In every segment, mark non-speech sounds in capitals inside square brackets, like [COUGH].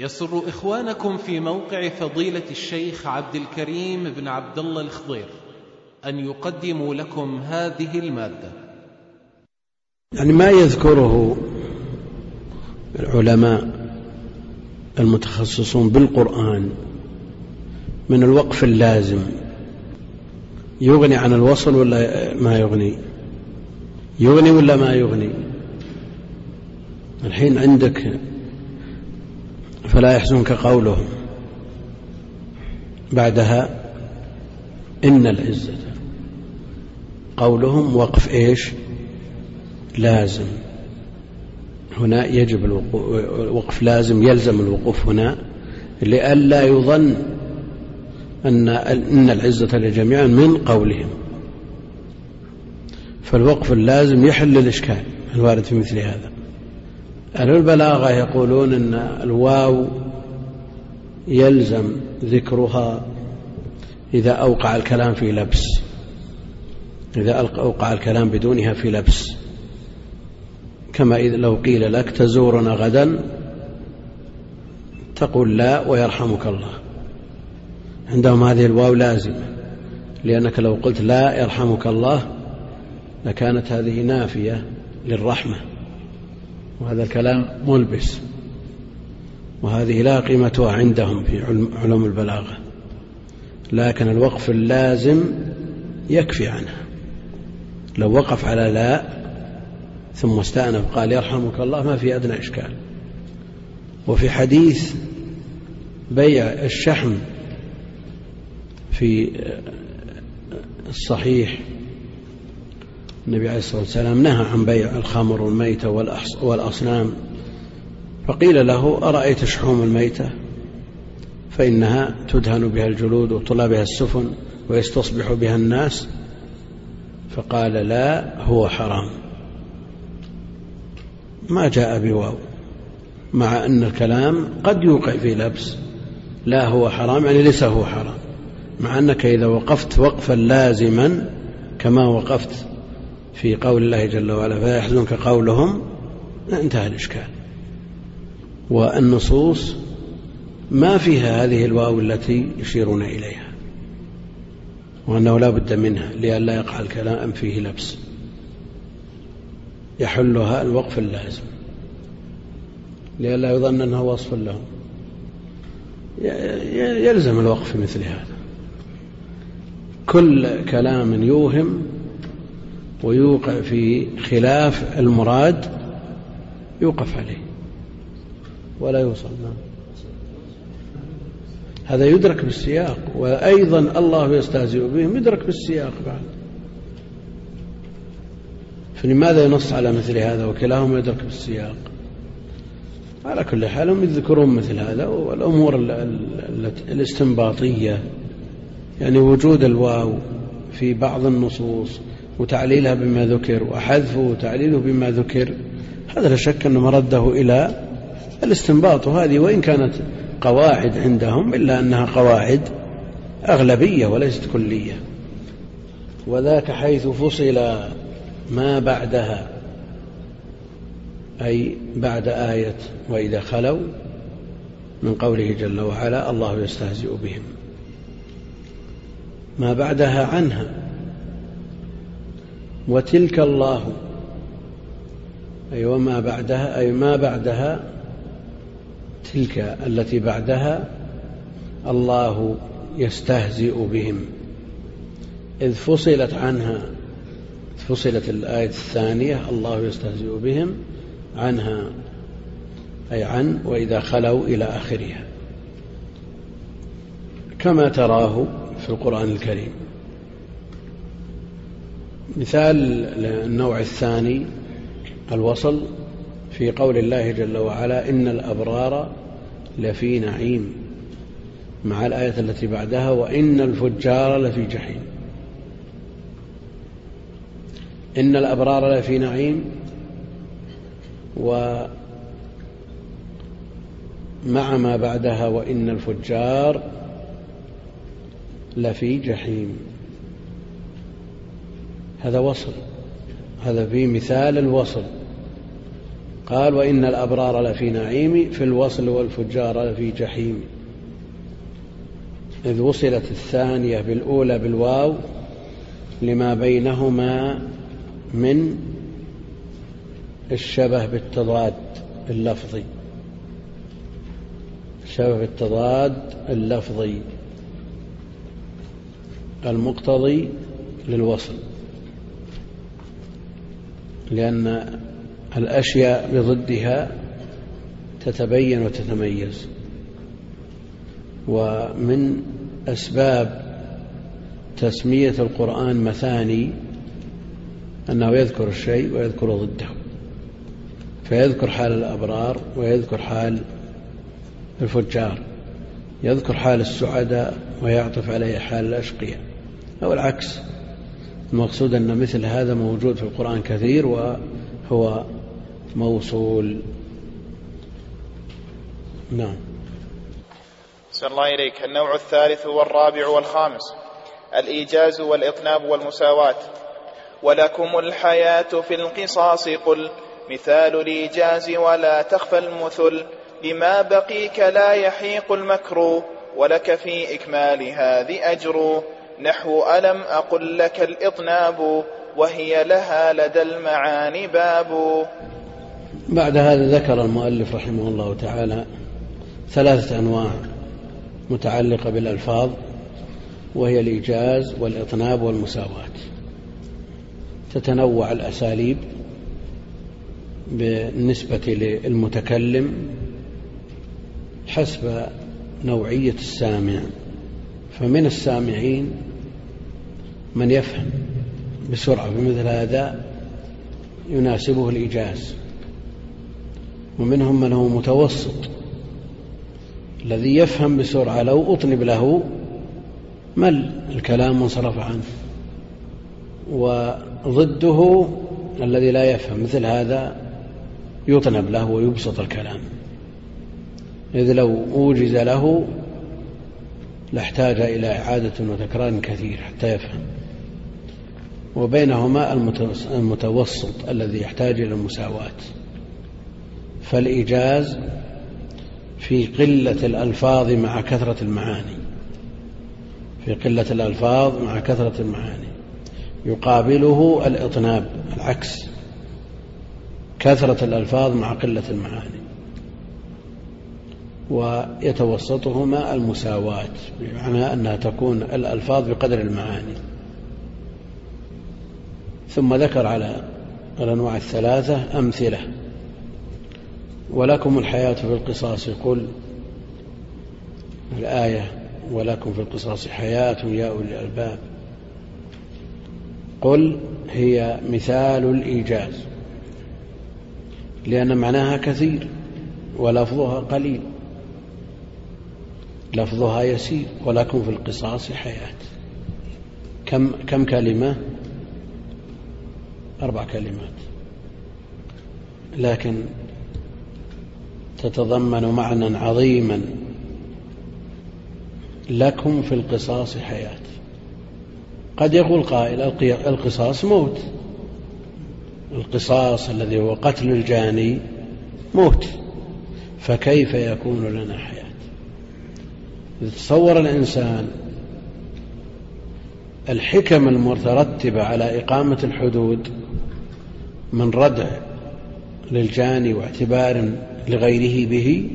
يسر إخوانكم في موقع فضيلة الشيخ عبد الكريم بن عبد الله الخضير أن يقدموا لكم هذه المادة. يعني ما يذكره العلماء المتخصصون بالقرآن من الوقف اللازم؟ يغني عن الوصل ولا ما يغني؟ يغني ولا ما يغني؟ الحين عندك فلا يحزنك قولهم بعدها إن العزة. قولهم وقف إيش؟ لازم. هنا يجب الوقف لازم يلزم الوقوف هنا لئلا يظن أن إن العزة لجميعا من قولهم. فالوقف اللازم يحل الإشكال الوارد في مثل هذا. أهل البلاغة يقولون أن الواو يلزم ذكرها إذا أوقع الكلام في لبس. إذا أوقع الكلام بدونها في لبس. كما إذا لو قيل لك تزورنا غدا تقول لا ويرحمك الله. عندهم هذه الواو لازمة لأنك لو قلت لا يرحمك الله لكانت هذه نافية للرحمة. وهذا الكلام ملبس. وهذه لا قيمتها عندهم في علوم البلاغة. لكن الوقف اللازم يكفي عنها. لو وقف على لا ثم استأنف قال يرحمك الله ما في أدنى إشكال. وفي حديث بيع الشحم في الصحيح النبي عليه الصلاة والسلام نهى عن بيع الخمر والميتة والأصنام. فقيل له أرأيت شحوم الميتة؟ فإنها تدهن بها الجلود وطلى بها السفن ويستصبح بها الناس. فقال لا هو حرام. ما جاء بواو مع أن الكلام قد يوقع في لبس. لا هو حرام يعني ليس هو حرام. مع أنك إذا وقفت وقفا لازما كما وقفت في قول الله جل وعلا فلا يحزنك قولهم انتهى الإشكال. والنصوص ما فيها هذه الواو التي يشيرون إليها وأنه لا بد منها لئلا يقع الكلام فيه لبس. يحلها الوقف اللازم. لئلا يظن أنه وصف لهم. يلزم الوقف مثل هذا. كل كلام يوهم ويوقع في خلاف المراد يوقف عليه. ولا يوصل نعم. هذا يدرك بالسياق وأيضا الله يستهزئ بهم يدرك بالسياق بعد. فلماذا ينص على مثل هذا وكلاهما يدرك بالسياق؟ على كل حال هم يذكرون مثل هذا والأمور الاستنباطية يعني وجود الواو في بعض النصوص وتعليلها بما ذكر وحذفه وتعليله بما ذكر. هذا لا شك أن مرده إلى الاستنباط وهذه وإن كانت قواعد عندهم إلا أنها قواعد أغلبية وليست كلية. وذاك حيث فصل ما بعدها أي بعد آية وإذا خلوا من قوله جل وعلا الله يستهزئ بهم. ما بعدها عنها وتلك الله. أي وما بعدها أي ما بعدها تلك التي بعدها الله يستهزئ بهم. إذ فصلت عنها فصلت الآية الثانية الله يستهزئ بهم عنها أي عن وإذا خلوا إلى آخرها. كما تراه في القرآن الكريم. مثال النوع الثاني الوصل في قول الله جل وعلا إن الأبرار لفي نعيم مع الآية التي بعدها وإن الفجار لفي جحيم. إن الأبرار لفي نعيم ومع ما بعدها وإن الفجار لفي جحيم. هذا وصل. هذا في مثال الوصل. قال وإن الأبرار لفي نعيم في الوصل والفجار لفي جحيم. إذ وصلت الثانية بالأولى بالواو لما بينهما من الشبه بالتضاد اللفظي. الشبه بالتضاد اللفظي. المقتضي للوصل. لأن الأشياء بضدها تتبين وتتميز. ومن أسباب تسمية القرآن مثاني أنه يذكر الشيء ويذكر ضده فيذكر حال الأبرار ويذكر حال الفجار يذكر حال السعداء ويعطف عليه حال الأشقياء. أو العكس المقصود أن مثل هذا موجود في القرآن كثير وهو موصول. نعم. صلى الله إليك. النوع الثالث والرابع والخامس. الإيجاز والإطناب والمساواة. ولكم الحياة في القصاص. قل مثال الإيجاز ولا تخفى المثل. بما بقيك لا يحيق المكر ولك في إكمال هذه أجر. نحو ألم أقل لك الإطناب وهي لها لدى المعاني باب. بعد هذا ذكر المؤلف رحمه الله تعالى ثلاثة أنواع متعلقة بالألفاظ وهي الإيجاز والإطناب والمساواة. تتنوع الأساليب بالنسبة للمتكلم حسب نوعية السامع. فمن السامعين من يفهم بسرعة بمثل هذا يناسبه الإيجاز ومنهم من هو متوسط الذي يفهم بسرعة لو أطنب له مل الكلام وانصرف عنه. وضده الذي لا يفهم مثل هذا يطنب له ويبسط الكلام. إذ لو أوجز له لاحتاج إلى إعادة وتكرار كثير حتى يفهم. وبينهما المتوسط الذي يحتاج إلى المساواة. فالإيجاز في قلة الألفاظ مع كثرة المعاني. في قلة الألفاظ مع كثرة المعاني. يقابله الإطناب العكس. كثرة الألفاظ مع قلة المعاني. ويتوسطهما المساواة بمعنى أنها تكون الألفاظ بقدر المعاني. ثم ذكر على الأنواع الثلاثة أمثلة. ولكم الحياة في القصاص. قل الآية ولكم في القصاص حياة يا أولي الألباب. قل هي مثال الإيجاز لأن معناها كثير ولفظها قليل لفظها يسير ولكم في القصاص حياة. كم كم كلمة؟ أربع كلمات. لكن تتضمن معنى عظيما لكم في القصاص حياة. قد يقول قائل القصاص موت. القصاص الذي هو قتل الجاني موت. فكيف يكون لنا حياة؟ إذا تصور الإنسان الحكم المترتبة على إقامة الحدود من ردع للجاني واعتبار لغيره به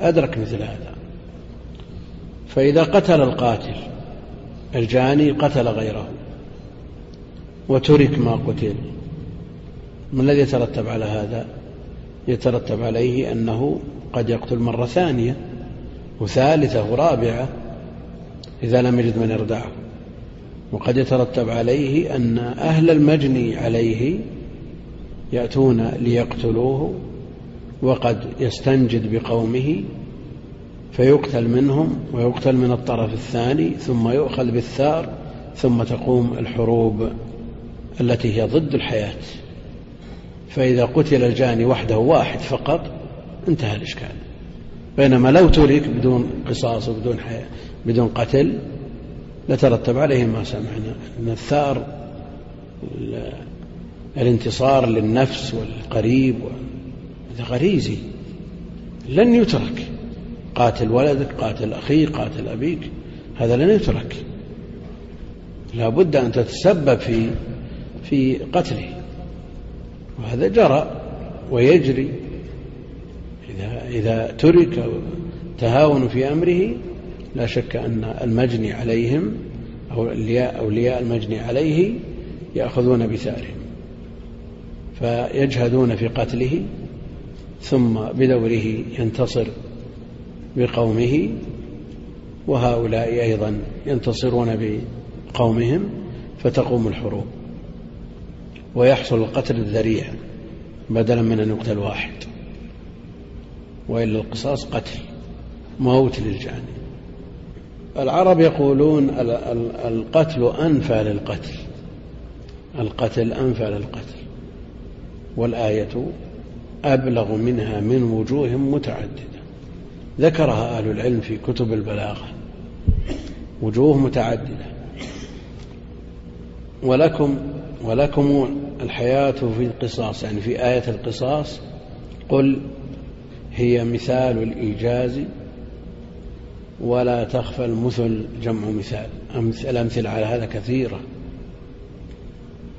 أدرك مثل هذا. فإذا قتل القاتل الجاني قتل غيره وترك ما قتل ما الذي يترتب على هذا؟ يترتب عليه أنه قد يقتل مرة ثانية وثالثة ورابعة إذا لم يجد من يردعه. وقد يترتب عليه أن أهل المجني عليه يأتون ليقتلوه وقد يستنجد بقومه فيقتل منهم ويقتل من الطرف الثاني ثم يؤخذ بالثار ثم تقوم الحروب التي هي ضد الحياة. فإذا قتل الجاني وحده واحد فقط انتهى الإشكال. بينما لو ترك بدون قصاص وبدون حياة بدون قتل لترتب عليه ما سمعنا. أن الثار الانتصار للنفس والقريب هذا غريزي لن يترك. قاتل ولدك قاتل أخيك قاتل أبيك هذا لن يترك. لا بد أن تتسبب في في قتله. وهذا جرى ويجري. إذا إذا ترك تهاون في أمره لا شك أن المجني عليهم أو أولياء, المجني عليه يأخذون بثارهم فيجهدون في قتله ثم بدوره ينتصر بقومه وهؤلاء أيضا ينتصرون بقومهم فتقوم الحروب ويحصل القتل الذريع بدلا من أن يقتل واحد وإلا القصاص قتل موت للجاني. العرب يقولون القتل أنفى للقتل. القتل أنفى للقتل. والآية أبلغ منها من وجوه متعددة. ذكرها أهل العلم في كتب البلاغة. وجوه متعددة. ولكم ولكم الحياة في القصاص. يعني في آية القصاص قل هي مثال الإيجاز ولا تخفى المثل جمع مثال. الأمثلة على هذا كثيرة.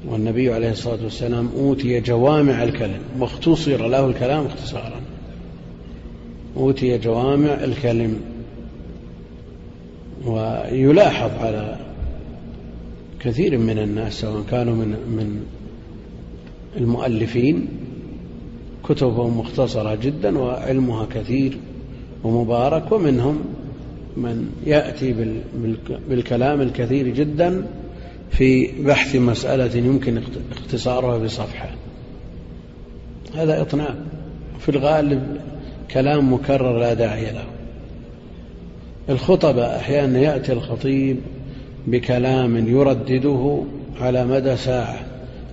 والنبي عليه الصلاة والسلام أوتي جوامع الكلم. واختصر له الكلام اختصارا. أوتي جوامع الكلم. ويلاحظ على كثير من الناس سواء كانوا من من المؤلفين كتبهم مختصرة جدا وعلمها كثير ومبارك ومنهم من يأتي بالكلام الكثير جدا في بحث مسألة يمكن اختصارها بصفحة. هذا إطناب. في الغالب كلام مكرر لا داعي له. الخطبة أحيانا يأتي الخطيب بكلام يردده على مدى ساعة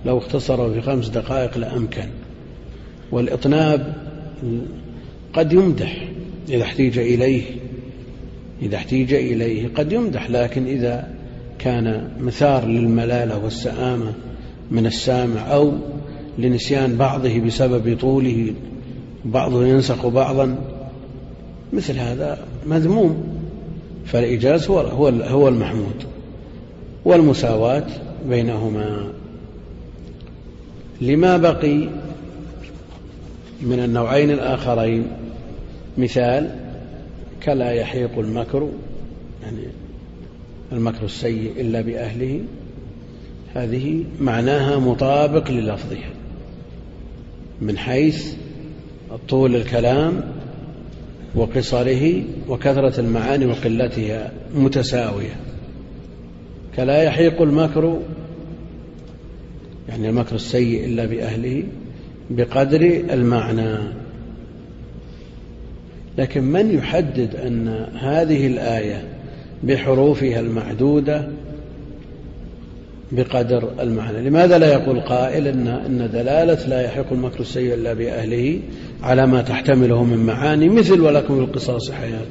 لو اختصره في خمس دقائق لأمكن. والإطناب قد يمدح إذا احتيج إليه. إذا احتيج إليه قد يمدح لكن إذا كان مثار للملالة والسآمة من السامع أو لنسيان بعضه بسبب طوله بعضه ينسخ بعضا مثل هذا مذموم. فالإيجاز هو هو هو المحمود والمساواة بينهما. لما بقي من النوعين الآخرين؟ مثال كلا يحيق المكر يعني المكر السيء إلا بأهله. هذه معناها مطابق للفظها من حيث طول الكلام وقصره وكثرة المعاني وقلتها متساوية. كلا يحيق المكر يعني المكر السيء إلا بأهله بقدر المعنى. لكن من يحدد أن هذه الآية بحروفها المعدودة بقدر المعنى؟ لماذا لا يقول قائل إن, إن دلالة لا يحق المكر السيء إلا بأهله على ما تحتمله من معاني مثل ولكم القصاص حياة؟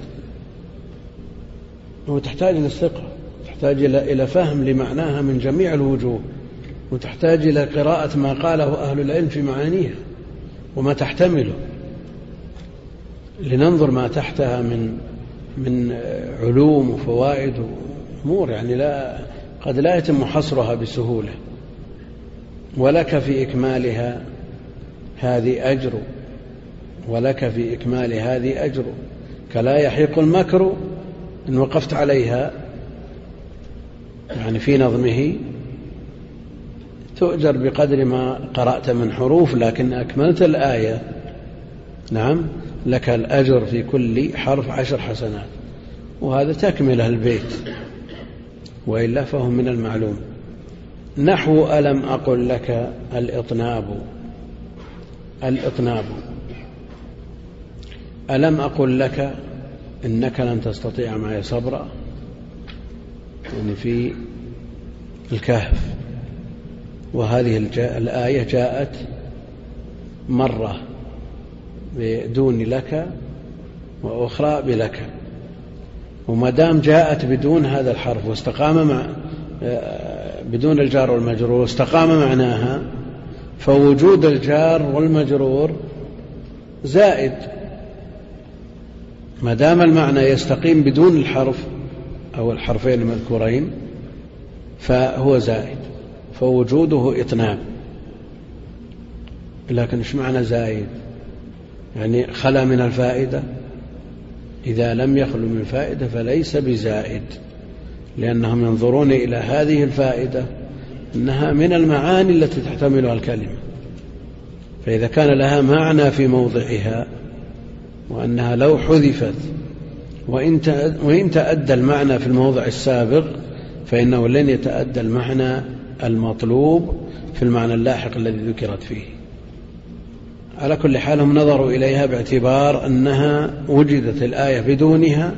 هو تحتاج إلى الثقة تحتاج إلى فهم لمعناها من جميع الوجوه وتحتاج إلى قراءة ما قاله أهل العلم في معانيها وما تحتمله. لننظر ما تحتها من من علوم وفوائد وأمور. يعني لا قد لا يتم حصرها بسهولة ولك في إكمالها هذه أجر ولك في إكمال هذه أجر. كلا يحيق المكر إن وقفت عليها يعني في نظمه تؤجر بقدر ما قرأت من حروف لكن أكملت الآية. نعم. لك الأجر في كل حرف عشر حسنات. وهذا تكمله البيت وإلا فهو من المعلوم. نحو ألم أقل لك الإطناب؟ الإطناب. ألم أقل لك إنك لن تستطيع معي صبرا؟ يعني في الكهف. وهذه الآية جاءت مرة. بدون لك وأخرى بلك. وما دام جاءت بدون هذا الحرف واستقام مع بدون الجار والمجرور واستقام معناها فوجود الجار والمجرور زائد. ما دام المعنى يستقيم بدون الحرف أو الحرفين المذكورين فهو زائد فوجوده إطناب لكن إيش معنى زائد؟ يعني خلا من الفائدة. إذا لم يخلو من الفائدة فليس بزائد لأنهم ينظرون إلى هذه الفائدة أنها من المعاني التي تحتملها الكلمة. فإذا كان لها معنى في موضعها وأنها لو حذفت وإن تأدى المعنى في الموضع السابق فإنه لن يتأدى المعنى المطلوب في المعنى اللاحق الذي ذكرت فيه. على كل حال هم نظروا إليها باعتبار أنها وجدت الآية بدونها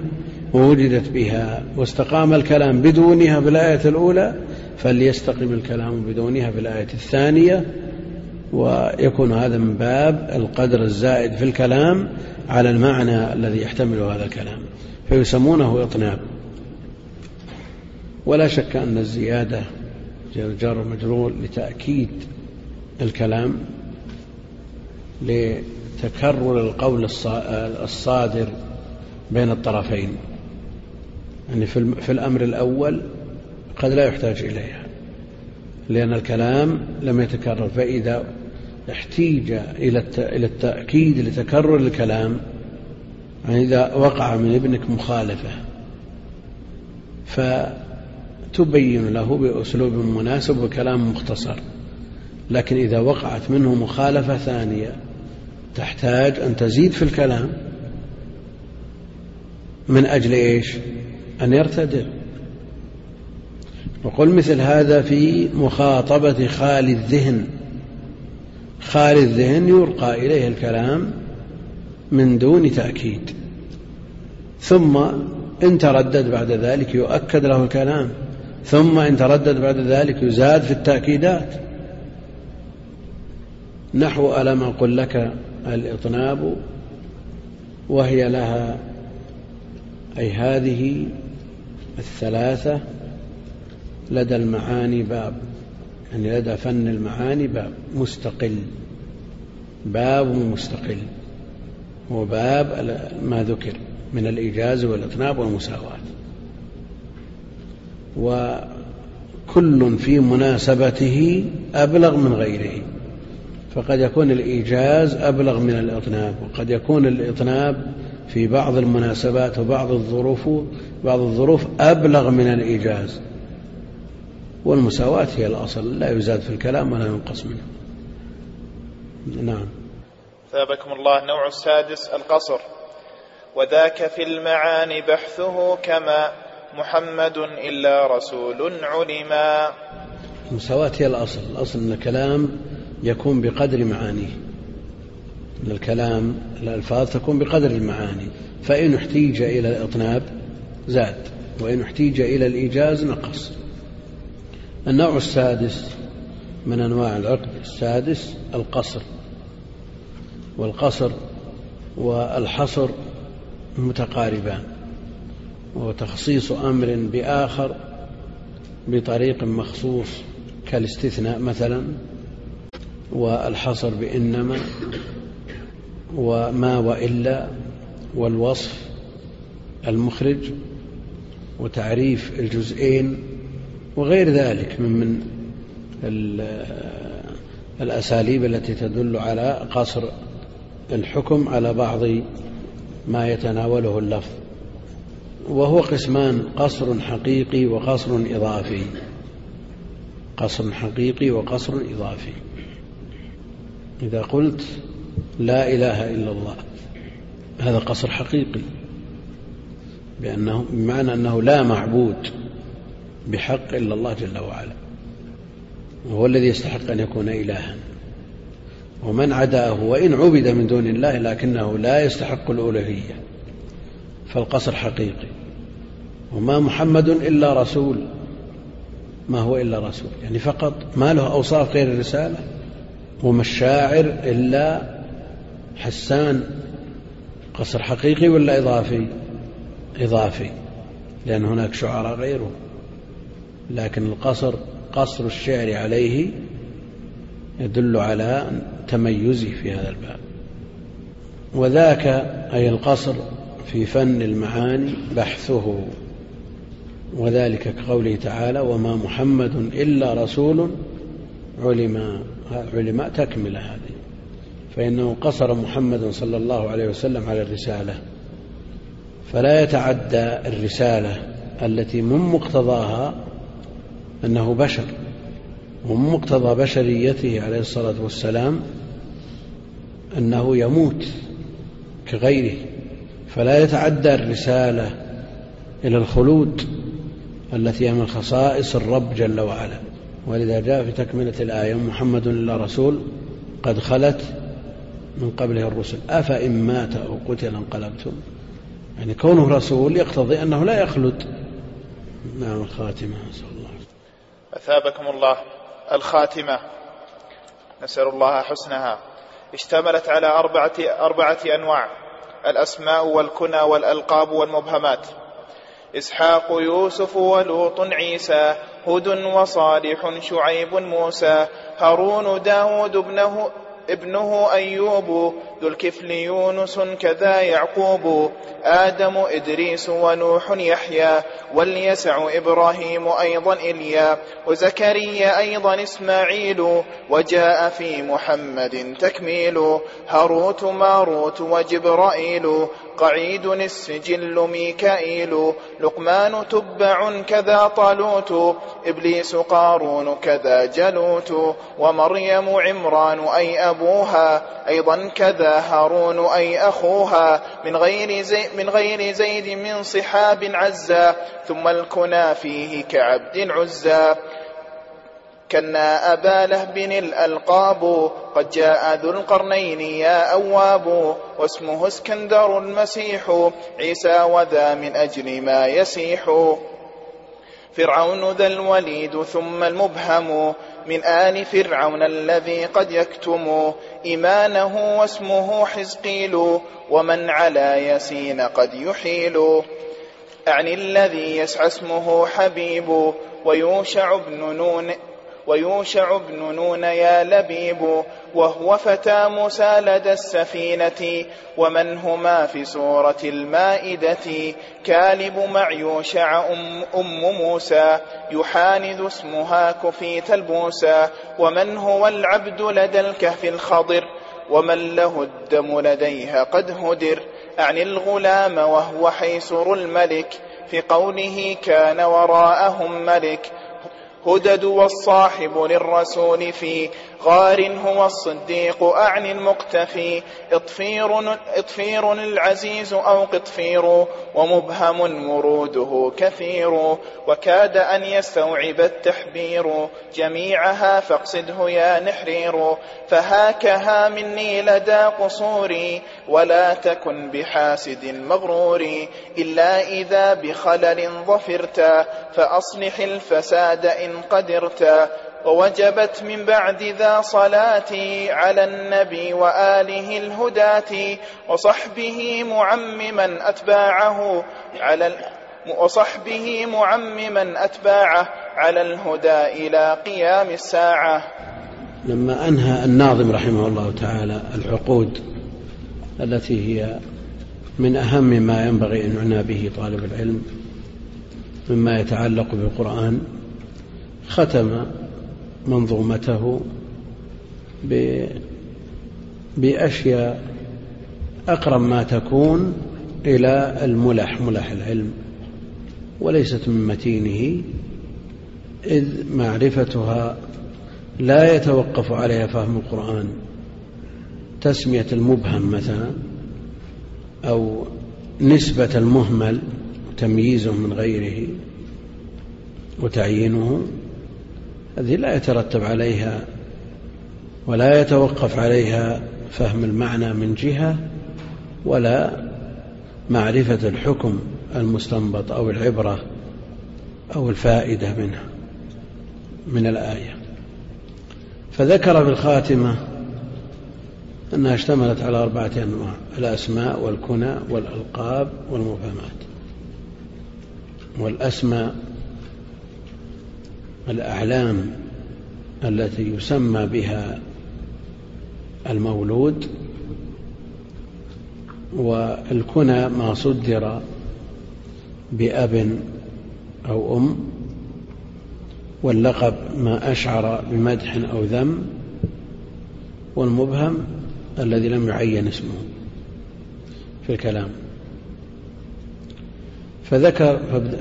ووجدت بها واستقام الكلام بدونها في الآية الأولى فليستقم الكلام بدونها في الآية الثانية ويكون هذا من باب القدر الزائد في الكلام على المعنى الذي يحتمله هذا الكلام. فيسمونه إطناب. ولا شك أن الزيادة جار ومجرور لتأكيد الكلام لتكرر القول الصادر بين الطرفين. يعني في الأمر الأول قد لا يحتاج إليها لأن الكلام لم يتكرر. فإذا احتيج إلى التأكيد لتكرر الكلام يعني إذا وقع من ابنك مخالفة فتبين له بأسلوب مناسب وكلام مختصر. لكن إذا وقعت منه مخالفة ثانية تحتاج أن تزيد في الكلام. من أجل إيش؟ أن يرتدع. وقل مثل هذا في مخاطبة خالي الذهن خالي الذهن يلقى إليه الكلام من دون تأكيد. ثم إن تردد بعد ذلك يؤكد له الكلام. ثم إن تردد بعد ذلك يزاد في التأكيدات. نحو ألم أقل لك الإطناب وهي لها أي هذه الثلاثة لدى المعاني باب يعني لدى فن المعاني باب مستقل باب مستقل هو باب ما ذكر من الإيجاز والإطناب والمساواة. وكل في مناسبته أبلغ من غيره. فقد يكون الإيجاز أبلغ من الإطناب وقد يكون الإطناب في بعض المناسبات وبعض الظروف بعض الظروف أبلغ من الإيجاز. والمساواة هي الأصل لا يزاد في الكلام ولا ينقص منه. نعم. ثابكم الله النوع السادس القصر. وذاك في المعاني بحثه كما محمد إلا رسول علما. المساواة هي الأصل الأصل أن الكلام يكون بقدر معانيه. أن الكلام الألفاظ تكون بقدر المعاني. فإن احتيج إلى الإطناب زاد وإن احتيج إلى الإيجاز نقص. النوع السادس من أنواع العقد السادس القصر. والقصر والحصر متقاربان وتخصيص أمر بآخر بطريق مخصوص كالاستثناء مثلا. والحصر بإنما وما وإلا والوصف المخرج وتعريف الجزئين وغير ذلك من من الأساليب التي تدل على قصر الحكم على بعض ما يتناوله اللفظ وهو قسمان قصر حقيقي وقصر إضافي قصر حقيقي وقصر إضافي إذا قلت لا إله إلا الله هذا قصر حقيقي بأنه بمعنى أنه لا معبود بحق إلا الله جل وعلا وهو الذي يستحق أن يكون إلها. ومن عداه وإن عبد من دون الله لكنه لا يستحق الألوهية فالقصر حقيقي. وما محمد إلا رسول ما هو إلا رسول؟ يعني فقط ما له أوصاف غير الرسالة؟ وما الشاعر إلا حسان قصر حقيقي ولا إضافي؟ إضافي لأن هناك شعراء غيره. لكن القصر قصر الشعر عليه يدل على تميزه في هذا الباب. وذاك أي القصر في فن المعاني بحثه. وذلك كقوله تعالى وما محمد إلا رسول علم علماء تكمل هذه. فإنه قصر محمد صلى الله عليه وسلم على الرسالة. فلا يتعدى الرسالة التي من مقتضاها أنه بشر. ومن مقتضى بشريته عليه الصلاة والسلام أنه يموت كغيره. فلا يتعدى الرسالة إلى الخلود التي هي من خصائص الرب جل وعلا. ولذا جاء في تكملة الآية محمد إلا رسول قد خلت من قبله الرسل. أفإن مات أو قتل انقلبتم. يعني كونه رسول يقتضي أنه لا يخلد. نعم الخاتمة نسأل الله أثابكم الله. الخاتمة. نسأل الله حسنها. اشتملت على أربعة, أربعة أنواع. الأسماء والكنى والألقاب والمبهمات. إسحاق يوسف ولوط عيسى هد وصالح شعيب موسى هارون داود ابنه ابنه أيوب ذو الكفل يونس كذا يعقوب آدم إدريس ونوح يحيى واليسع إبراهيم أيضا إليا وزكريا أيضا إسماعيل وجاء في محمد تكميل هاروت ماروت وجبرائيل قعيد السجل ميكائيل لقمان تبع كذا طالوت إبليس قارون كذا جلوت ومريم عمران أي أبوها أيضا كذا هارون أي أخوها من غير, زي من غير زيد من صحاب عزا ثم الكنا فيه كعبد عزا كنا أبا لهب الألقاب قد جاء ذو القرنين يا أواب واسمه اسكندر المسيح عيسى وذا من أجل ما يسيح. فرعون ذا الوليد ثم المبهم من آل فرعون الذي قد يكتم إيمانه واسمه حزقيل ومن على يسين قد يحيل. أعني الذي يسعى اسمه حبيب ويوشع بن نون ويوشع بن نون يا لبيب وهو فتى موسى لدى السفينة ومن هما في سورة المائدة؟ كالب مع يوشع أم, أم موسى يحاند اسمها كفيت البوسى ومن هو العبد لدى الكهف الخضر؟ ومن له الدم لديها قد هدر؟ أعني الغلام وهو حيسر الملك في قوله كان وراءهم ملك هدد والصاحب للرسول في غار هو الصديق أعني المقتفي. إطفير, إطفير العزيز أو قطفير ومبهم وروده كثير. وكاد أن يستوعب التحبير جميعها فاقصده يا نحرير. فهاكها مني لدى قصوري ولا تكن بحاسد مغرور إلا إذا بخلل ظفرت فأصلح الفساد إن قدرت ووجبت من بعد ذا صلاتي على النبي وآله الهداة وصحبه معمما أتباعه على وصحبه معمما أتباعه على الهدى إلى قيام الساعة. لما أنهى الناظم رحمه الله تعالى العقود التي هي من أهم ما ينبغي أن يعنى به طالب العلم مما يتعلق بالقرآن ختم منظومته بأشياء أقرب ما تكون إلى الملح ملح العلم وليست من متينه إذ معرفتها لا يتوقف عليها فهم القرآن تسمية المبهم مثلا أو نسبة المهمل تمييزه من غيره وتعيينه هذه لا يترتب عليها ولا يتوقف عليها فهم المعنى من جهة ولا معرفة الحكم المستنبط أو العبرة أو الفائدة منها من الآية. فذكر في الخاتمة أنها اشتملت على أربعة أنواع الأسماء والكنى والألقاب والمفهمات والأسماء الأعلام التي يسمى بها المولود والكنى ما صدر بأب أو أم واللقب ما أشعر بمدح أو ذم والمبهم الذي لم يعين اسمه في الكلام. فذكر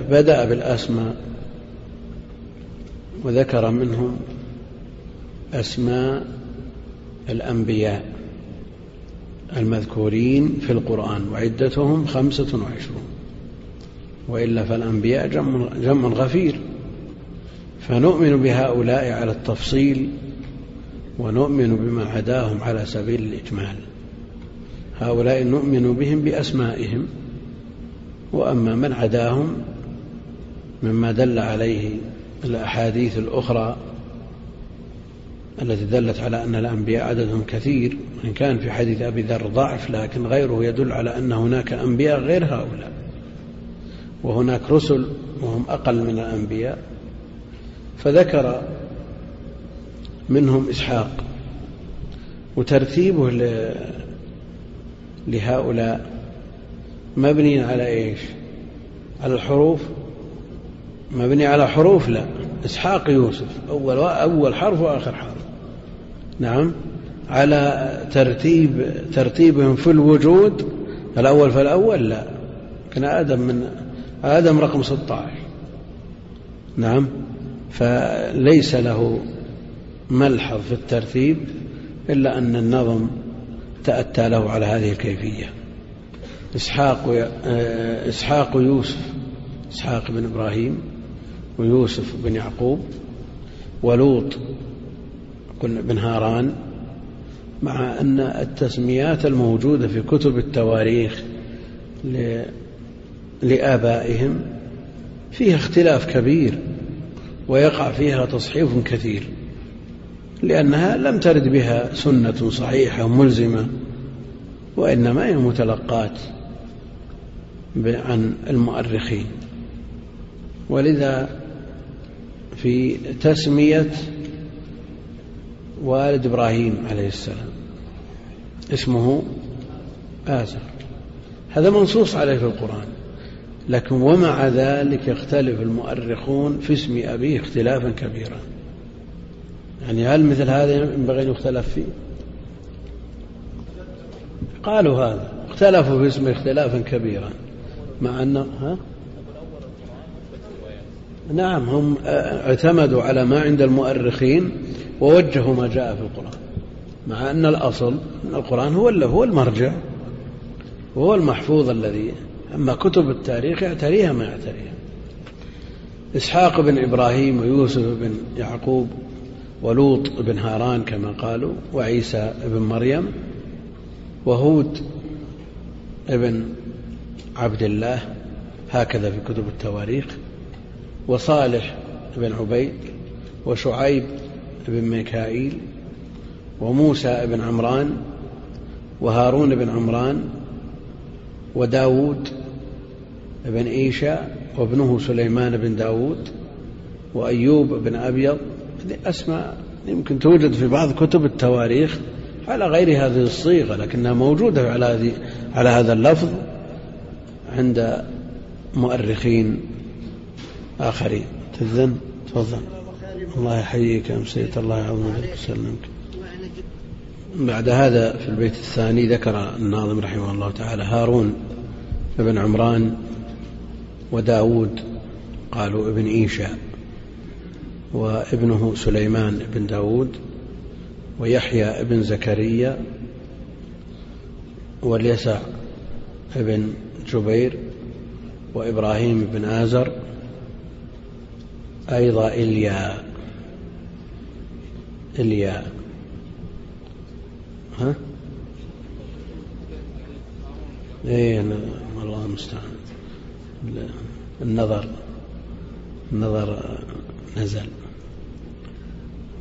بدأ بالأسماء. وذكر منهم أسماء الأنبياء المذكورين في القرآن وعدتهم خمسة وعشرون. وإلا فالأنبياء جمع, غفير. فنؤمن بهؤلاء على التفصيل ونؤمن بما عداهم على سبيل الإجمال. هؤلاء نؤمن بهم بأسمائهم وأما من عداهم مما دل عليه الأحاديث الأخرى التي دلت على أن الأنبياء عددهم كثير وإن كان في حديث أبي ذر ضعف لكن غيره يدل على أن هناك أنبياء غير هؤلاء. وهناك رسل وهم أقل من الأنبياء. فذكر منهم إسحاق وترتيبه لهؤلاء مبني على إيش؟ على الحروف مبني على حروف لا. إسحاق يوسف أول أول حرف وآخر حرف. نعم. على ترتيب ترتيبهم في الوجود الأول فالأول لا. كان آدم من آدم رقم 16 نعم. فليس له ملحظ في الترتيب إلا أن النظم تأتى له على هذه الكيفية. إسحاق إسحاق يوسف إسحاق بن إبراهيم ويوسف بن يعقوب ولوط بن هاران مع أن التسميات الموجودة في كتب التواريخ لآبائهم فيها اختلاف كبير ويقع فيها تصحيف كثير لأنها لم ترد بها سنة صحيحة ملزمة وإنما هي متلقات عن المؤرخين. ولذا في تسمية والد إبراهيم عليه السلام. اسمه آزر. هذا منصوص عليه في القرآن. لكن ومع ذلك يختلف المؤرخون في اسم أبيه اختلافا كبيرا. يعني هل مثل هذا ينبغي أن يختلف فيه؟ قالوا هذا. اختلفوا في اسمه اختلافا كبيرا. مع أن ها؟ نعم هم اعتمدوا على ما عند المؤرخين ووجهوا ما جاء في القرآن مع أن الأصل أن القرآن هو هو المرجع وهو المحفوظ الذي أما كتب التاريخ يعتريها ما يعتريها. إسحاق بن إبراهيم ويوسف بن يعقوب ولوط بن هاران كما قالوا وعيسى بن مريم وهود ابن عبد الله هكذا في كتب التواريخ. وصالح بن عبيد وشعيب بن ميكائيل وموسى بن عمران وهارون بن عمران وداود بن إيشا وابنه سليمان بن داود وأيوب بن أبيض. هذه أسماء يمكن توجد في بعض كتب التواريخ على غير هذه الصيغة لكنها موجودة على هذه على هذا اللفظ عند مؤرخين آخرين. تذن؟ تفضل. الله يحييك أمسيت الله يعظمك وسلمك بعد هذا في البيت الثاني ذكر الناظم رحمه الله تعالى هارون بن عمران وداود قالوا ابن إيشا وابنه سليمان بن داود ويحيى بن زكريا واليسع بن جبير وإبراهيم بن آزر أيضا إليا إليا. ها؟ إيه الله المستعان النظر النظر نزل.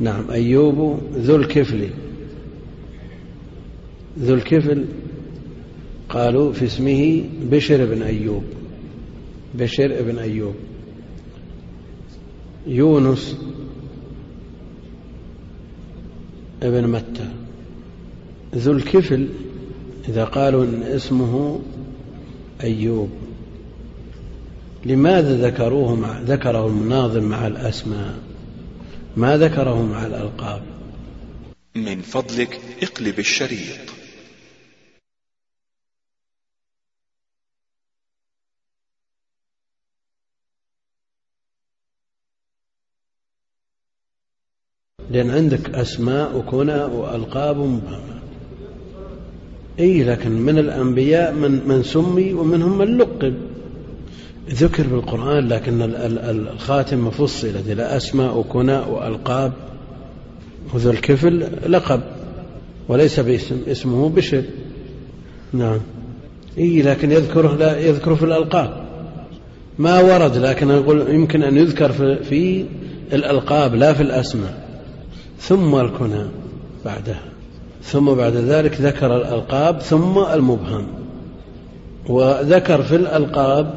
نعم أيوب ذو الكفل. ذو الكفل قالوا في اسمه بشر بن أيوب. بشر بن أيوب. يونس ابن متى. ذو الكفل إذا قالوا إن اسمه أيوب. لماذا ذكروه مع ذكره المناظم مع الأسماء؟ ما ذكره مع الألقاب؟ من فضلك اقلب الشريط. لأن عندك أسماء وكنى وألقاب أي لكن من الأنبياء من, من سمي ومنهم من لقب. ذكر بالقرآن لكن الخاتم مفصلة إلى أسماء وكنى وألقاب. وذو الكفل لقب وليس باسم اسمه بشر. نعم. إي لكن يذكره لا يذكره في الألقاب. ما ورد لكن أقول يمكن أن يذكر في الألقاب لا في الأسماء. ثم الكنى بعدها ثم بعد ذلك ذكر الألقاب ثم المبهم. وذكر في الألقاب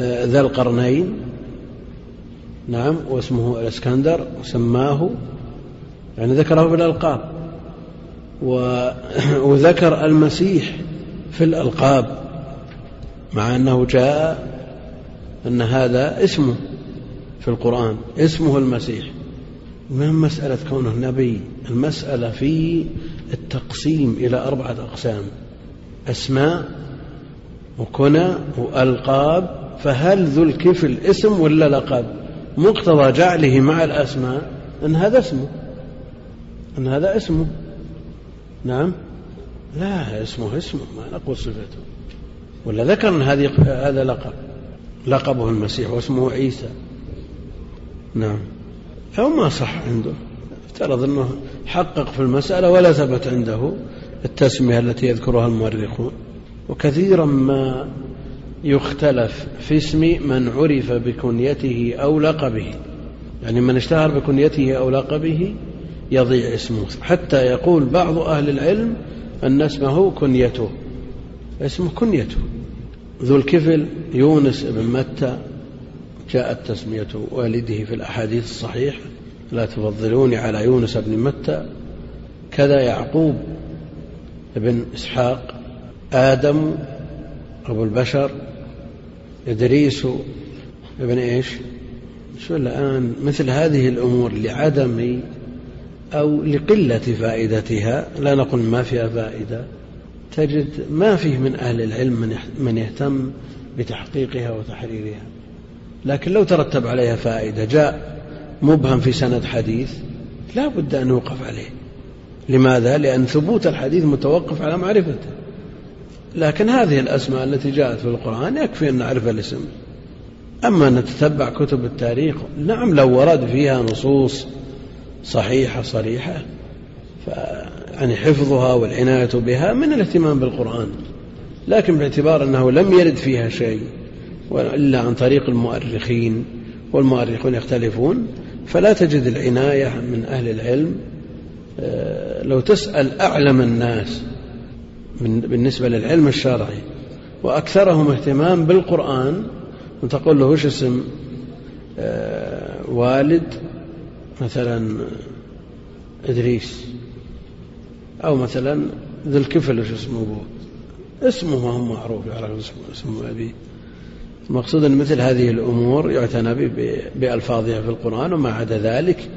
آه، ذا القرنين نعم واسمه الإسكندر وسماه يعني ذكره في الألقاب. [COUGHS] وذكر المسيح في الألقاب مع أنه جاء أن هذا اسمه في القرآن اسمه المسيح. ما مسألة كونه نبي؟ المسألة في التقسيم إلى أربعة أقسام. أسماء وكنى وألقاب. فهل ذو الكفل اسم ولا لقب؟ مقتضى جعله مع الأسماء أن هذا اسمه. أن هذا اسمه. نعم. لا اسمه اسمه ما نقول صفته. ولا ذكر أن هذه هذا لقب. لقبه المسيح واسمه عيسى. نعم. أو ما صح عنده. افترض أنه حقق في المسألة ولا ثبت عنده التسمية التي يذكرها المؤرخون. وكثيرا ما يختلف في اسم من عرف بكنيته أو لقبه يعني من اشتهر بكنيته أو لقبه يضيع اسمه. حتى يقول بعض أهل العلم أن اسمه كنيته. اسمه كنيته. ذو الكفل يونس بن متى جاءت تسمية والده في الأحاديث الصحيحة لا تفضلوني على يونس بن متى؟ كذا يعقوب بن إسحاق آدم أبو البشر إدريس ابن إيش؟ شو الآن؟ مثل هذه الأمور لعدم أو لقلة فائدتها لا نقول ما فيها فائدة تجد ما فيه من أهل العلم من يهتم بتحقيقها وتحريرها. لكن لو ترتب عليها فائدة جاء مبهم في سند حديث لا بد أن يوقف عليه. لماذا؟ لأن ثبوت الحديث متوقف على معرفته. لكن هذه الأسماء التي جاءت في القرآن يكفي أن نعرف الاسم. أما أن نتتبع كتب التاريخ نعم لو ورد فيها نصوص صحيحة صريحة يعني حفظها والعناية بها من الاهتمام بالقرآن. لكن باعتبار أنه لم يرد فيها شيء إلا عن طريق المؤرخين والمؤرخون يختلفون. فلا تجد العناية من أهل العلم. آه، لو تسأل أعلم الناس بالنسبة للعلم الشرعي وأكثرهم اهتمام بالقرآن وتقول له وش اسم آه، والد مثلا إدريس أو مثلا ذو الكفل وش اسمه أبوه. اسمه ما هو معروف يعرف اسمه اسمه أبيه المقصود أن مثل هذه الأمور يعتنى بألفاظها في القرآن وما عدا ذلك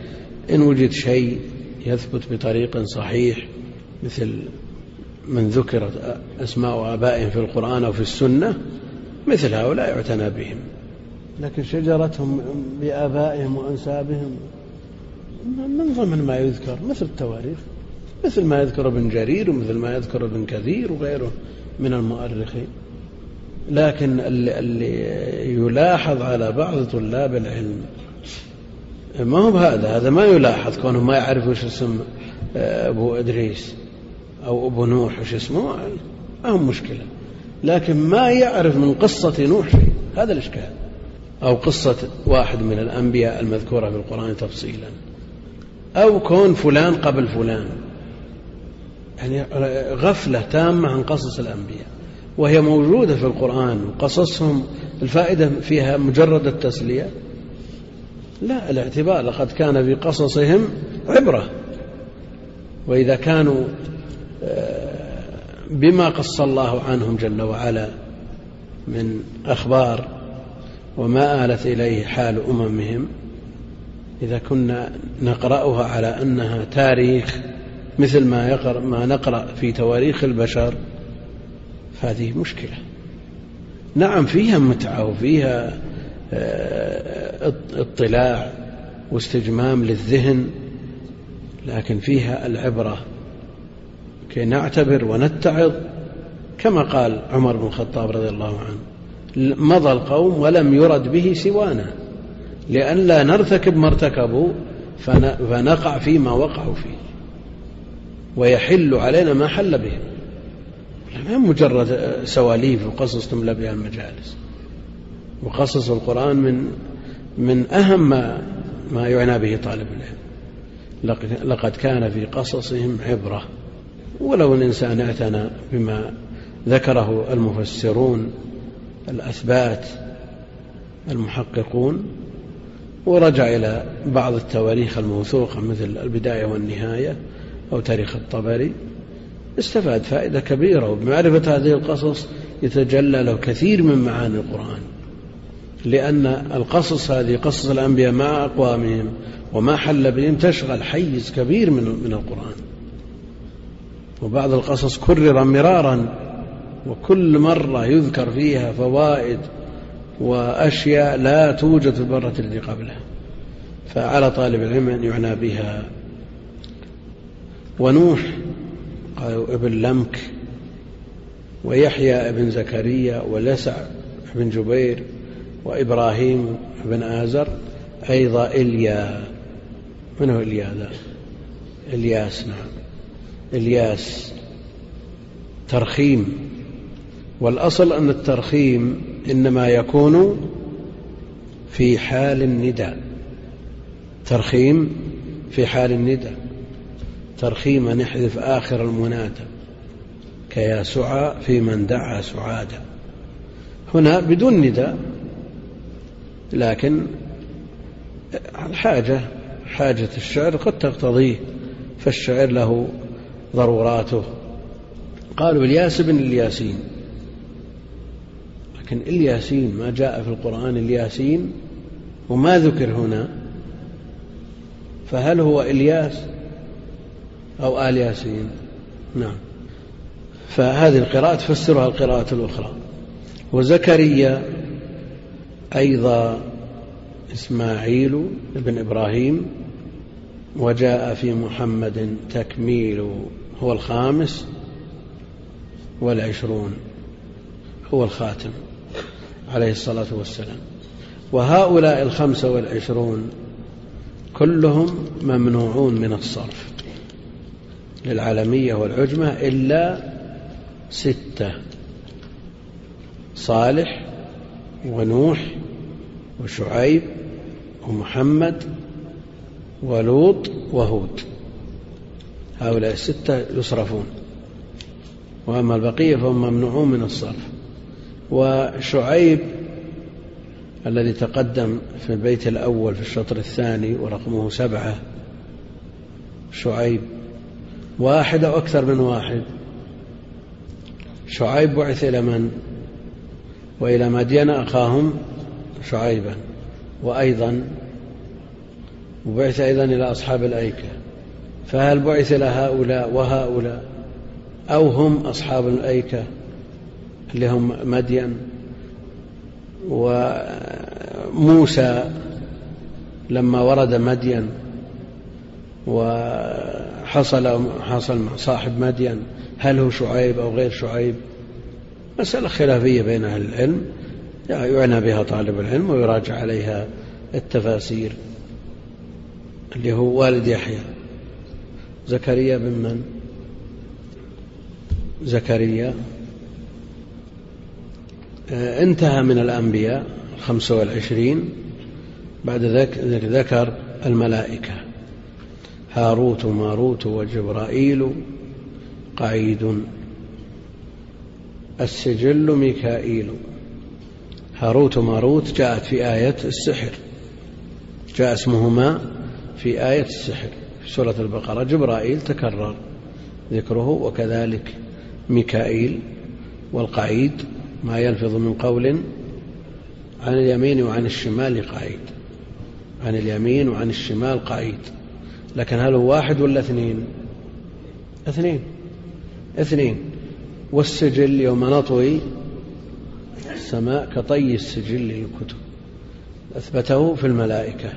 إن وجد شيء يثبت بطريق صحيح مثل من ذكرت أسماء آبائهم في القرآن أو في السنة مثل هؤلاء يعتنى بهم. لكن شجرتهم بآبائهم وأنسابهم من ضمن ما يذكر؟ مثل التواريخ مثل ما يذكر ابن جرير ومثل ما يذكر ابن كثير وغيره من المؤرخين. لكن اللي, يلاحظ على بعض طلاب العلم ما هو هذا هذا ما يلاحظ كونه ما يعرف وش اسم آه، أبو إدريس أو أبو نوح وش اسمه ما هو مشكلة. لكن ما يعرف من قصة نوح شيء هذا الإشكال. أو قصة واحد من الأنبياء المذكورة في القرآن تفصيلا. أو كون فلان قبل فلان. يعني غفلة تامة عن قصص الأنبياء. وهي موجودة في القرآن. وقصصهم الفائدة فيها مجرد التسلية؟ لا الاعتبار لقد كان في قصصهم عبرة. وإذا كانوا بما قص الله عنهم جل وعلا من أخبار وما آلت إليه حال أممهم إذا كنا نقرأها على أنها تاريخ مثل ما, يقرأ ما نقرأ في تواريخ البشر فهذه مشكلة. نعم فيها متعة وفيها آه، اطلاع واستجمام للذهن لكن فيها العبرة. كي نعتبر ونتعظ كما قال عمر بن الخطاب رضي الله عنه مضى القوم ولم يرد به سوانا. لئلا نرتكب ما ارتكبوا فنقع فيما وقعوا فيه. ويحل علينا ما حل بهم ما مجرد سواليف وقصص تملى بها المجالس؟ وقصص القرآن من من أهم ما ما يعنى به طالب العلم. لقد كان في قصصهم عبرة. ولو الإنسان اعتنى بما ذكره المفسرون الأثبات المحققون ورجع إلى بعض التواريخ الموثوقة مثل البداية والنهاية أو تاريخ الطبري. استفاد فائدة كبيرة وبمعرفة هذه القصص يتجلى له كثير من معاني القرآن. لأن القصص هذه قصص الأنبياء مع أقوامهم وما حل بهم تشغل حيز كبير من من القرآن. وبعض القصص كرر مرارا وكل مرة يذكر فيها فوائد وأشياء لا توجد في المرة التي قبلها. فعلى طالب العلم أن يعنى بها. ونوح قالوا ابن لمك ويحيى ابن زكريا ولسع بن جبير وإبراهيم بن آزر أيضا إليا. من هو إليا ذا إلياس نعم. إلياس. ترخيم. والأصل أن الترخيم إنما يكون في حال النداء. ترخيم في حال النداء. ترخيما نحذف آخر المنادى. كيا سعى في من دعا سعادا هنا بدون نداء لكن الحاجة حاجة الشعر قد تقتضيه فالشعر له ضروراته. قالوا الياس بن الياسين. لكن الياسين ما جاء في القرآن الياسين وما ذكر هنا فهل هو إلياس؟ أو آل ياسين. نعم. فهذه القراءة تفسرها القراءة الأخرى. وزكريا أيضا إسماعيل بن إبراهيم وجاء في محمد تكميل هو الخامس والعشرون هو الخاتم عليه الصلاة والسلام. وهؤلاء الخمسة والعشرون كلهم ممنوعون من الصرف. للعالمية والعجمة إلا ستة. صالح ونوح وشعيب ومحمد ولوط وهود. هؤلاء الستة يصرفون. وأما البقية فهم ممنوعون من الصرف. وشعيب الذي تقدم في البيت الأول في الشطر الثاني ورقمه سبعة شعيب واحد أو أكثر من واحد. شعيب بعث إلى من؟ وإلى مدين أخاهم شعيبا. وأيضا وبعث أيضا إلى أصحاب الأيكة. فهل بعث إلى هؤلاء وهؤلاء؟ أو هم أصحاب الأيكة اللي هم مدين؟ وموسى لما ورد مدين حصل مع صاحب مدين هل هو شعيب أو غير شعيب؟ مسألة خلافية بين أهل العلم. يعنى بها طالب العلم ويراجع عليها التفاسير اللي هو والد يحيى. زكريا بن من؟ زكريا. آه، انتهى من الأنبياء الخمسة والعشرين بعد ذلك ذكر الملائكة. هاروت وماروت وجبرائيل قعيد. السجل ميكائيل. هاروت وماروت جاءت في آية السحر. جاء اسمهما في آية السحر. في سورة البقرة جبرائيل تكرر ذكره وكذلك ميكائيل والقعيد ما يلفظ من قول عن اليمين وعن الشمال قعيد. عن اليمين وعن الشمال قعيد. لكن هل هو واحد ولا اثنين؟ اثنين. اثنين. والسجل يوم نطوي السماء كطي السجل للكتب. أثبته في الملائكة.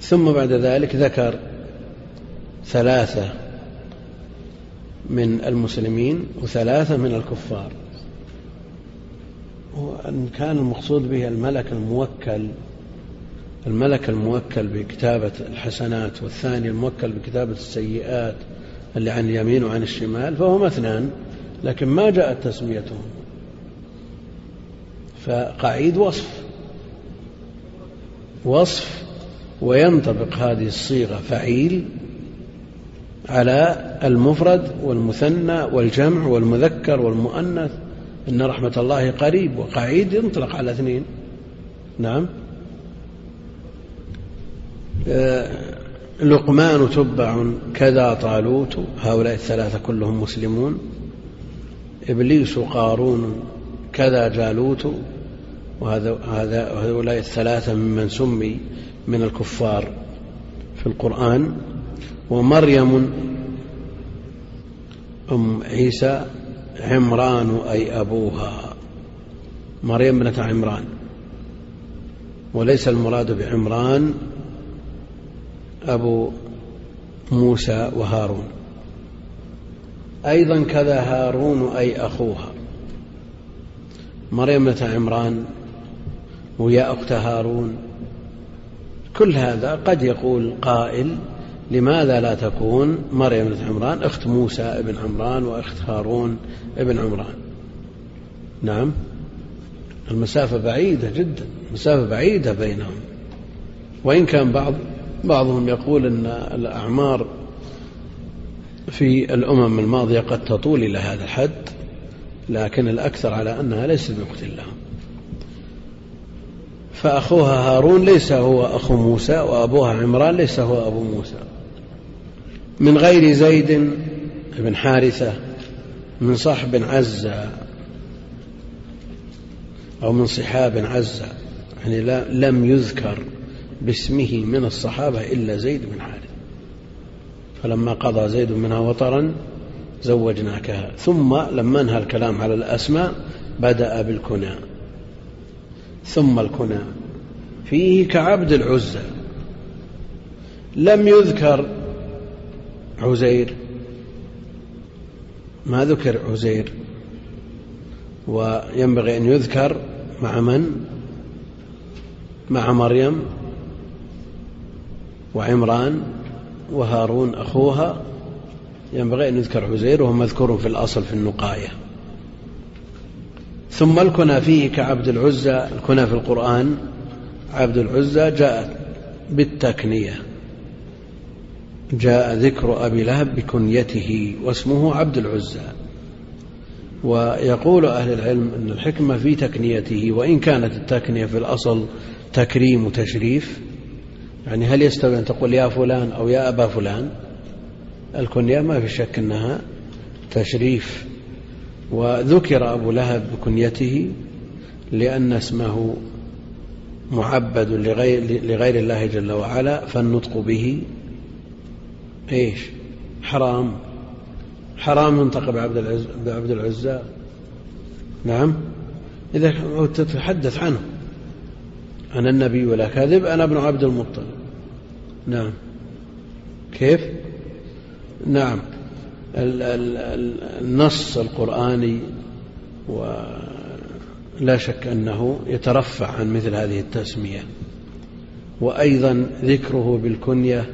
ثم بعد ذلك ذكر ثلاثة من المسلمين وثلاثة من الكفار. وأن كان المقصود به الملك الموكل الملك الموكل بكتابة الحسنات والثاني الموكل بكتابة السيئات اللي عن اليمين وعن الشمال فهما اثنان لكن ما جاءت تسميتهم. فقعيد وصف. وصف وينطبق هذه الصيغة فعيل على المفرد والمثنى والجمع والمذكر والمؤنث إن رحمة الله قريب وقعيد ينطلق على اثنين. نعم. لقمان تبع كذا طالوت هؤلاء الثلاثة كلهم مسلمون إبليس قارون كذا جالوت وهذا هؤلاء الثلاثة ممن سمي من الكفار في القرآن. ومريم أم عيسى عمران أي أبوها. مريم بنت عمران. وليس المراد بعمران أبو موسى وهارون. أيضا كذا هارون أي أخوها. مريم بنت عمران ويا أخت هارون. كل هذا قد يقول قائل لماذا لا تكون مريم بنت عمران أخت موسى ابن عمران وأخت هارون ابن عمران؟ نعم. المسافة بعيدة جدا. مسافة بعيدة بينهم. وإن كان بعض بعضهم يقول أن الأعمار في الأمم الماضية قد تطول إلى هذا الحد لكن الأكثر على أنها ليست بأخت لهم. فأخوها هارون ليس هو أخو موسى وأبوها عمران ليس هو أبو موسى. من غير زيد بن حارثة من صحب عزة أو من صحاب عزة يعني لم يذكر باسمه من الصحابة إلا زيد بن حارثة فلما قضى زيد منها وطرا زوجناكها ثم لما انهى الكلام على الأسماء بدأ بالكنى. ثم الكنى. فيه كعبد العزى. لم يذكر عزير. ما ذكر عزير. وينبغي أن يذكر مع من؟ مع مريم. وعمران وهارون أخوها ينبغي أن يذكر عزير وهو مذكور في الأصل في النقاية. ثم الكنى فيه كعبد العزى الكنى في القرآن عبد العزى جاءت بالتكنية. جاء ذكر أبي لهب بكنيته واسمه عبد العزى. ويقول أهل العلم أن الحكمة في تكنيته وإن كانت التكنية في الأصل تكريم وتشريف يعني هل يستوي أن تقول يا فلان أو يا أبا فلان؟ الكنية ما في شك أنها تشريف. وذكر أبو لهب بكنيته لأن اسمه معبد لغير, لغير الله جل وعلا فالنطق به إيش؟ حرام. حرام ينطق بعبد العز بعبد العزى نعم. إذا تتحدث عنه. أنا النبي ولا كاذب أنا ابن عبد المطلب. نعم. كيف؟ نعم. النص القرآني ولا شك أنه يترفع عن مثل هذه التسمية. وأيضا ذكره بالكنية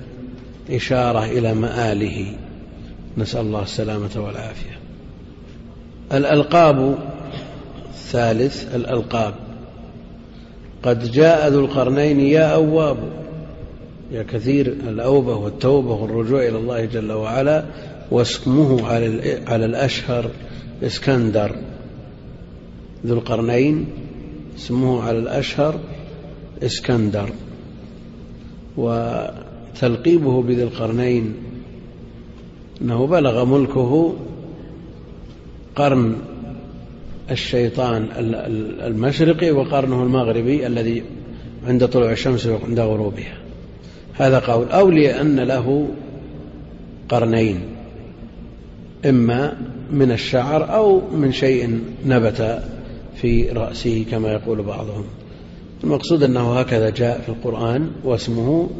إشارة إلى مآله. نسأل الله السلامة والعافية. الألقاب الثالث الألقاب. قد جاء ذو القرنين يا أواب. يا كثير الأوبة والتوبة والرجوع إلى الله جل وعلا واسمه على على الأشهر إسكندر. ذو القرنين اسمه على الأشهر إسكندر. وتلقيبه بذي القرنين أنه بلغ ملكه قرن الشيطان المشرقي وقرنه المغربي الذي عند طلوع الشمس وعند غروبها. هذا قول. أو لأن له قرنين إما من الشعر أو من شيء نبت في رأسه كما يقول بعضهم. المقصود أنه هكذا جاء في القرآن واسمه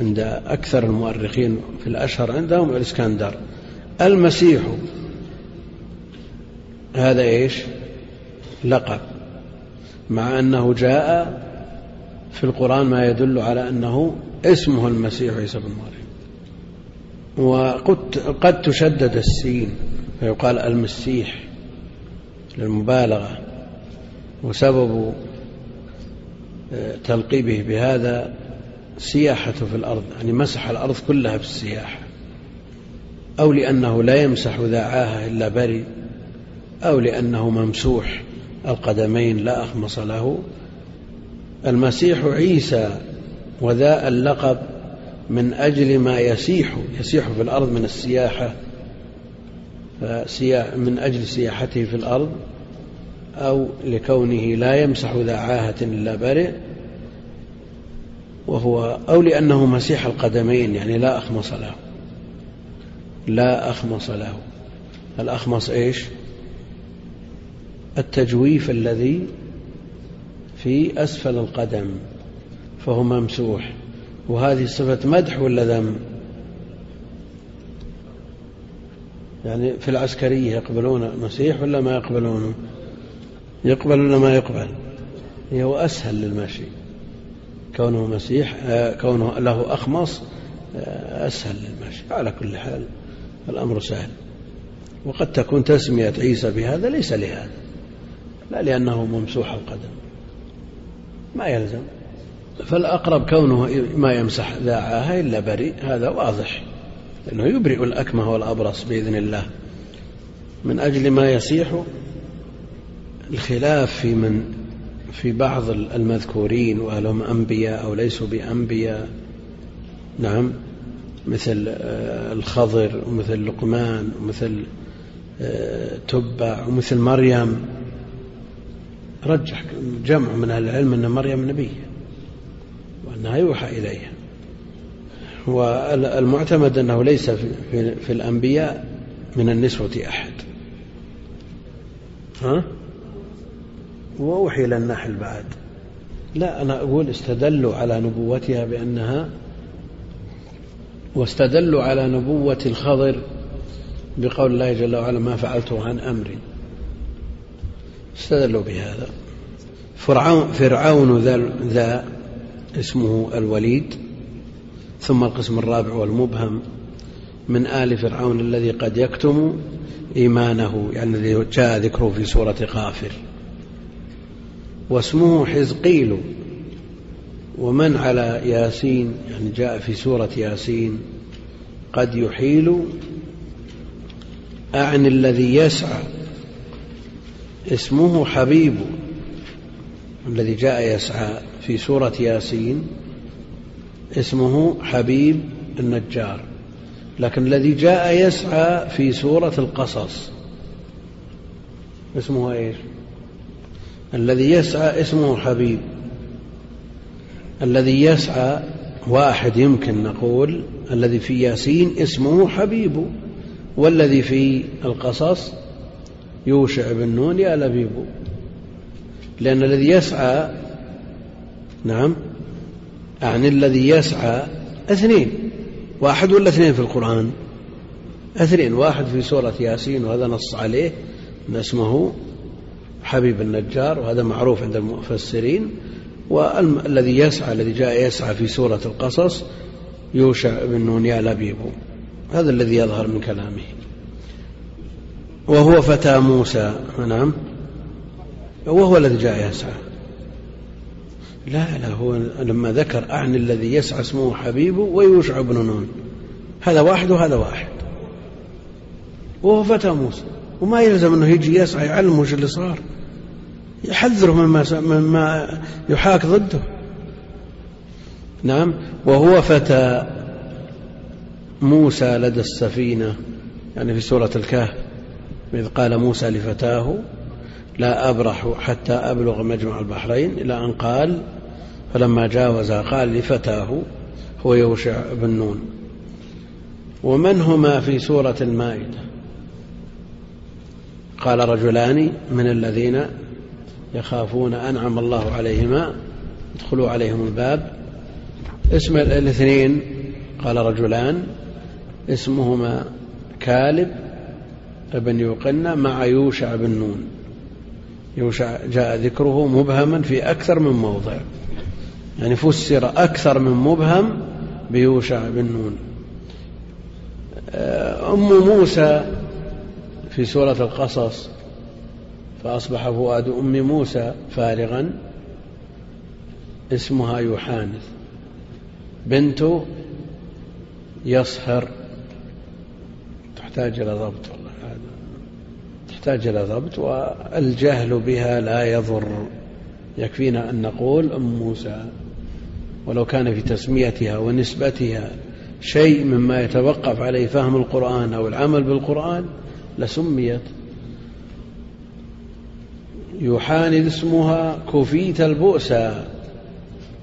عند أكثر المؤرخين في الأشهر عندهم الإسكندر. المسيح هذا إيش؟ لقب مع أنه جاء في القرآن ما يدل على أنه اسمه المسيح عيسى بن مريم. وقد تشدد السين فيقال المسيح للمبالغة وسبب آه، تلقيبه بهذا سياحته في الأرض يعني مسح الأرض كلها بالسياحة أو لأنه لا يمسح ذا عاهة إلا بري أو لأنه ممسوح القدمين لا أخمص له. المسيح عيسى وذا اللقب من أجل ما يسيح يسيح في الأرض من السياحة من أجل سياحته في الأرض أو لكونه لا يمسح ذا عاهة إلا برئ وهو أو لأنه مسيح القدمين يعني لا أخمص له. لا أخمص له. الأخمص إيش؟ التجويف الذي في أسفل القدم فهو ممسوح. وهذه صفة مدح ولا ذم؟ يعني في العسكرية يقبلون المسيح ولا ما يقبلونه؟ يقبل ولا ما يقبل؟ هو أسهل للمشي. كونه مسيح آه، كونه له أخمص آه، أسهل للمشي. على كل حال الأمر سهل. وقد تكون تسمية عيسى بهذا ليس لهذا. لا لأنه ممسوح القدم. ما يلزم. فالأقرب كونه ما يمسح ذاعاها إلا بريء هذا واضح. لأنه يبرئ الأكمه والأبرص بإذن الله. من أجل ما يصيح الخلاف في من في بعض المذكورين وهل أنبياء أو ليسوا بأنبياء. نعم. مثل آه، الخضر ومثل لقمان ومثل آه، تبع ومثل مريم. رجح جمع من أهل العلم أن مريم نبية وأنها يوحى إليها. والمعتمد أنه ليس في, في الأنبياء من النسوة أحد. ها؟ وأوحي إلى النحل بعد. لا أنا أقول استدلوا على نبوتها بأنها واستدلوا على نبوة الخضر بقول الله جل وعلا ما فعلته عن أمري استدلوا بهذا. فرعون, فرعون ذا, ذا اسمه الوليد ثم القسم الرابع والمبهم من آل فرعون الذي قد يكتم إيمانه يعني الذي جاء ذكره في سورة غافر. واسمه حزقيل ومن على ياسين يعني جاء في سورة ياسين قد يحيل أعني الذي يسعى. اسمه حبيب الذي جاء يسعى في سورة ياسين اسمه حبيب النجار لكن الذي جاء يسعى في سورة القصص اسمه إيش؟ الذي يسعى اسمه حبيب الذي يسعى واحد يمكن نقول الذي في ياسين اسمه حبيب والذي في القصص يوشع بن نون يا لبيب. لأن الذي يسعى نعم أعني الذي يسعى اثنين. واحد ولا اثنين في القرآن؟ اثنين. واحد في سورة ياسين وهذا نص عليه أن اسمه حبيب النجار وهذا معروف عند المفسرين. والذي يسعى الذي جاء يسعى في سورة القصص يوشع بن نون يا لبيب. هذا الذي يظهر من كلامه. وهو فتى موسى. نعم. وهو الذي جاء يسعى. لا لا هو لما ذكر أعني الذي يسعى اسمه حبيب ويوشع بن نون. هذا واحد وهذا واحد. وهو فتى موسى. وما يلزم أنه يجي يسعى يعلمه وش اللي صار. يحذره مما مما يحاك ضده. نعم. وهو فتى موسى لدى السفينة يعني في سورة الكهف. إذ قال موسى لفتاه لا أبرح حتى أبلغ مجمع البحرين إلى أن قال فلما جاوز قال لفتاه هو يوشع بن نون. ومن هما في سورة المائدة؟ قال رجلان من الذين يخافون أنعم الله عليهما ادخلوا عليهم الباب. اسم الاثنين قال رجلان اسمهما كالب ابن يوقنا مع يوشع بن نون. يوشع جاء ذكره مبهما في أكثر من موضع. يعني فسر أكثر من مبهم بيوشع بن نون. أم موسى في سورة القصص فأصبح فؤاد أم موسى فارغا اسمها يوحانث. بنت يصهر تحتاج إلى ضبط. تحتاج إلى ضبط والجهل بها لا يضر. يكفينا أن نقول أم موسى ولو كان في تسميتها ونسبتها شيء مما يتوقف عليه فهم القرآن أو العمل بالقرآن لسميت. يحاند اسمها كفيت البؤس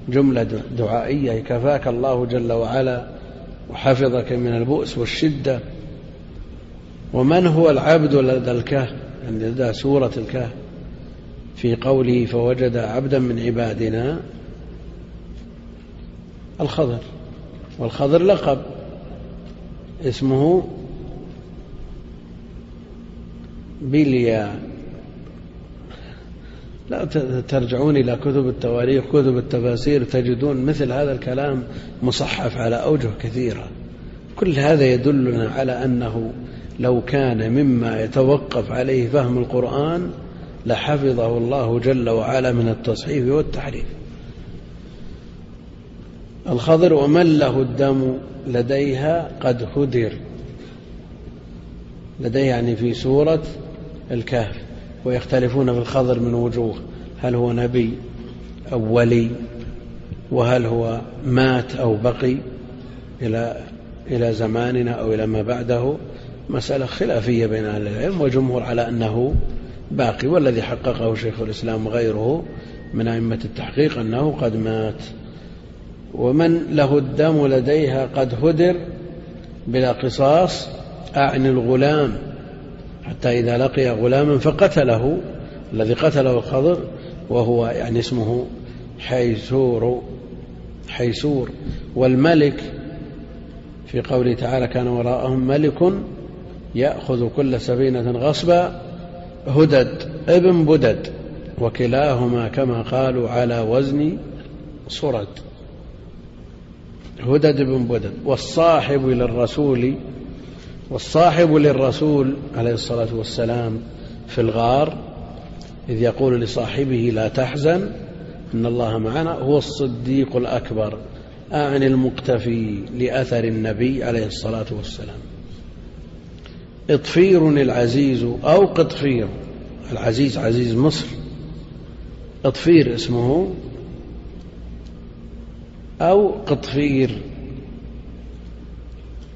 جملة دعائية كفاك الله جل وعلا وحفظك من البؤس والشدة ومن هو العبد لدى الكهف؟ يعني لدى سورة الكهف. في قوله فوجد عبدا من عبادنا الخضر. والخضر لقب. اسمه بليا. لا ترجعون إلى كتب التواريخ كتب التفاسير تجدون مثل هذا الكلام مصحف على أوجه كثيرة. كل هذا يدلنا على أنه لو كان مما يتوقف عليه فهم القرآن لحفظه الله جل وعلا من التصحيف والتحريف. الخضر ومن له الدم لديها قد هدر لديه يعني في سورة الكهف ويختلفون في الخضر من وجوه. هل هو نبي أو ولي؟ وهل هو مات أو بقي إلى إلى زماننا أو إلى ما بعده؟ مسألة خلافية بين أهل العلم والجمهور على أنه باقي والذي حققه شيخ الإسلام وغيره من أئمة التحقيق أنه قد مات. ومن له الدم لديها قد هدر بلا قصاص أعني الغلام. حتى إذا لقي غلاما فقتله الذي قتله الخضر وهو يعني اسمه حيسور حيسور. والملك في قوله تعالى كان وراءهم ملك يأخذ كل سفينة غصبا. هدد ابن بدد وكلاهما كما قالوا على وزن صرد هدد بن بدد والصاحب للرسول والصاحب للرسول عليه الصلاة والسلام في الغار إذ يقول لصاحبه لا تحزن إن الله معنا هو الصديق الأكبر أعني المقتفي لأثر النبي عليه الصلاة والسلام. إطفير العزيز أو قطفير. العزيز عزيز مصر. إطفير اسمه أو قطفير.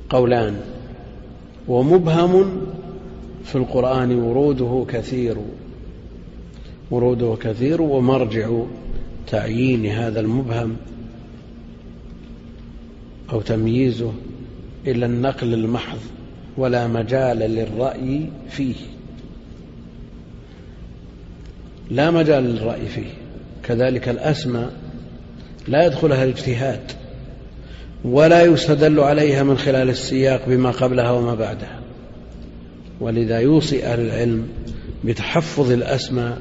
قولان. ومبهم في القرآن وروده كثير. وروده كثير ومرجع تعيين هذا المبهم أو تمييزه إلى النقل المحض. ولا مجال للرأي فيه. لا مجال للرأي فيه. كذلك الأسماء لا يدخلها الاجتهاد ولا يستدل عليها من خلال السياق بما قبلها وما بعدها. ولذا يوصي أهل العلم بتحفظ الأسماء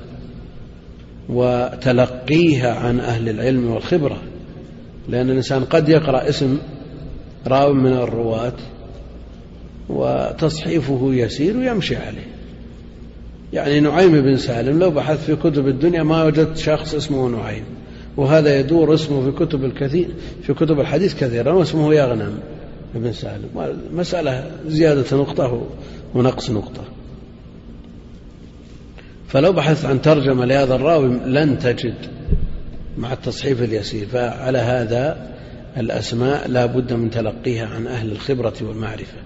وتلقيها عن أهل العلم والخبرة. لأن الإنسان قد يقرأ اسم راو من الرواة وتصحيفه يسير ويمشي عليه. يعني نعيم بن سالم لو بحث في كتب الدنيا ما وجدت شخص اسمه نعيم وهذا يدور اسمه في كتب الكثير في كتب الحديث كثيرا واسمه يغنم ابن سالم. مسألة زيادة نقطة ونقص نقطة. فلو بحثت عن ترجمة لهذا الراوي لن تجد مع التصحيف اليسير. فعلى هذا الأسماء لا بد من تلقيها عن أهل الخبرة والمعرفة.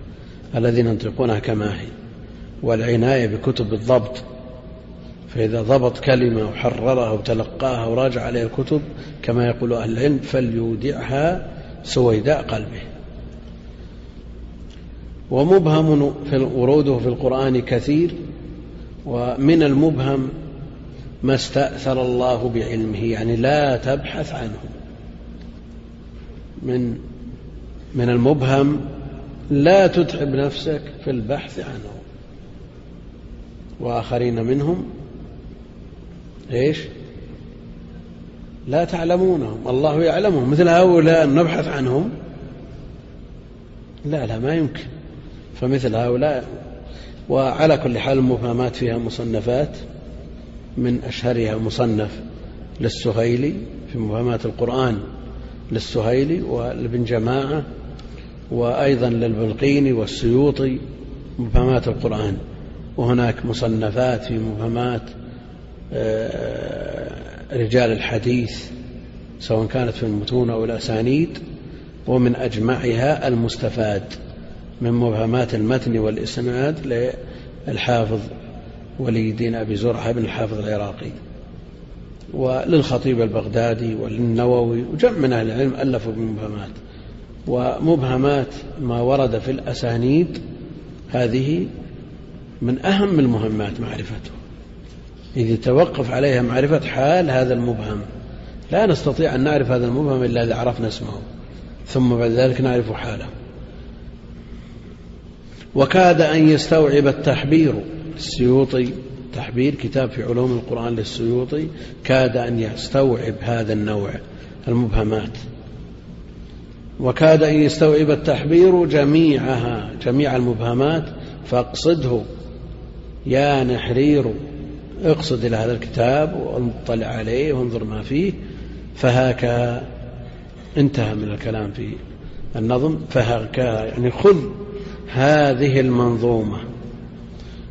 الذين ينطقونها كما هي والعناية بكتب الضبط. فإذا ضبط كلمة وحررها وتلقاها وراجع عليها الكتب كما يقول أهل العلم فليودعها سويداء قلبه. ومبهم في وروده في القرآن كثير ومن المبهم ما استأثر الله بعلمه يعني لا تبحث عنه. من من المبهم لا تتعب نفسك في البحث عنه. وآخرين منهم إيش؟ لا تعلمونهم. الله يعلمهم. مثل هؤلاء نبحث عنهم. لا لا ما يمكن. فمثل هؤلاء وعلى كل حال المفهمات فيها مصنفات. من أشهرها مصنف للسهيلي في مفهمات القرآن للسهيلي ولابن جماعة وأيضا للبلقيني والسيوطي مفهمات القرآن وهناك مصنفات في مفهمات آه، رجال الحديث سواء كانت في المتون أو الأسانيد ومن أجمعها المستفاد من مبهمات المتن والإسناد للحافظ ولي الدين أبي زرعة بن الحافظ العراقي. وللخطيب البغدادي وللنووي وجمع من أهل العلم ألفوا بمبهمات ومبهمات ما ورد في الأسانيد هذه من أهم المهمات معرفته. إذ يتوقف عليها معرفة حال هذا المبهم. لا نستطيع أن نعرف هذا المبهم إلا إذا عرفنا اسمه. ثم بعد ذلك نعرف حاله. وكاد أن يستوعب التحبير. السيوطي تحبير كتاب في علوم القرآن للسيوطي كاد أن يستوعب هذا النوع. المبهمات. وكاد أن يستوعب التحبير جميعها جميع المبهمات. فاقصده. يا نحرير اقصد إلى هذا الكتاب واطلع عليه وانظر ما فيه. فهاك انتهى من الكلام في النظم. فهاكها يعني خذ هذه المنظومة.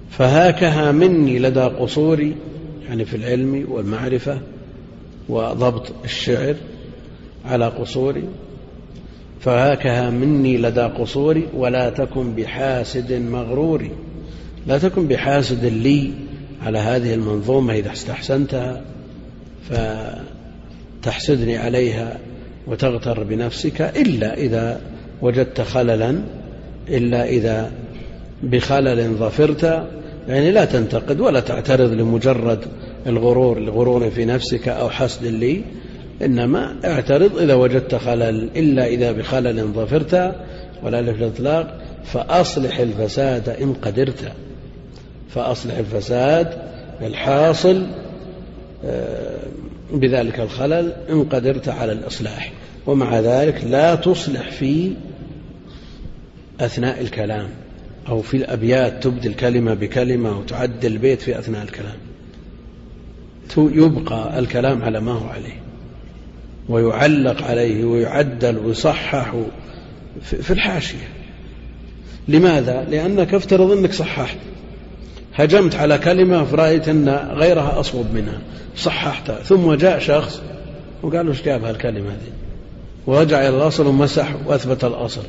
فهاكها مني لدى قصوري يعني في العلم والمعرفة وضبط الشعر على قصوري. فهاكها مني لدى قصوري ولا تكن بحاسد مغرور لا تكن بحاسد لي على هذه المنظومة إذا استحسنتها فتحسدني عليها وتغتر بنفسك إلا إذا وجدت خللا إلا إذا بخلل ظفرت. يعني لا تنتقد ولا تعترض لمجرد الغرور الغرور في نفسك أو حسد لي. إنما اعترض إذا وجدت خلل إلا إذا بخلل ظفرت ولا في الإطلاق فأصلح الفساد إن قدرت. فأصلح الفساد الحاصل آه، بذلك الخلل إن قدرت على الإصلاح. ومع ذلك لا تصلح في أثناء الكلام أو في الأبيات تبدل كلمة بكلمة وتعدل البيت في أثناء الكلام. يبقى الكلام على ما هو عليه. ويعلق عليه ويعدل ويصحح في الحاشية. لماذا؟ لأنك افترض أنك صححت. هجمت على كلمة فرأيت أن غيرها أصوب منها. صححتها. ثم جاء شخص وقال وش جاب هالكلمة هذه؟ ورجع إلى الأصل ومسح وأثبت الأصل.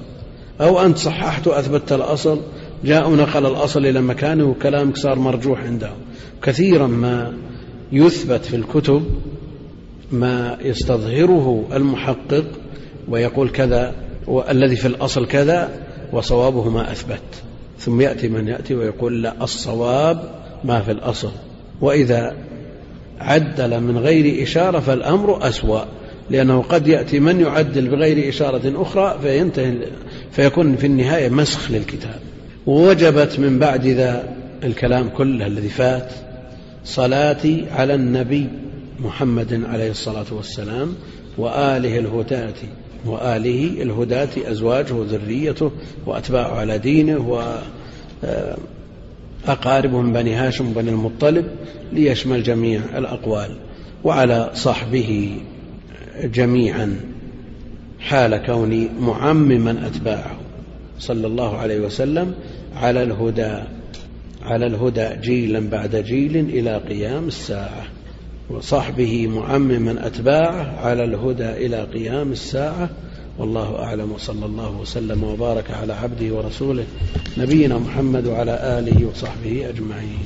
أو أنت صححت وأثبتت الأصل جاء ونقل الأصل إلى مكانه وكلامك صار مرجوح عنده. كثيرا ما يثبت في الكتب ما يستظهره المحقق ويقول كذا والذي في الأصل كذا وصوابه ما أثبت. ثم يأتي من يأتي ويقول لا الصواب ما في الأصل. وإذا عدل من غير إشارة فالأمر أسوأ لأنه قد يأتي من يعدل بغير إشارة أخرى فينتهي فيكون في النهاية مسخ للكتاب. ووجبت من بعد ذا الكلام كله الذي فات صلاتي على النبي. محمد عليه الصلاة والسلام وآله الهداة وآله الهداة أزواجه وذريته وأتباعه على دينه وأقاربه من بني هاشم وبني المطلب ليشمل جميع الأقوال وعلى صحبه جميعا حال كوني معمما أتباعه صلى الله عليه وسلم على الهدى على الهدى جيلا بعد جيل إلى قيام الساعة. وصحبه معمما أتباعه على الهدى إلى قيام الساعة. والله أعلم وصلى الله وسلم وبارك على عبده ورسوله نبينا محمد وعلى آله وصحبه أجمعين.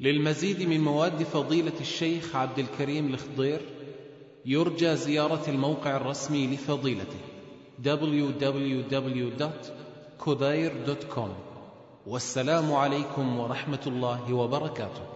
للمزيد من مواد فضيلة الشيخ عبد الكريم الخضير يرجى زيارة الموقع الرسمي لفضيلته www.kudair.com والسلام عليكم ورحمة الله وبركاته.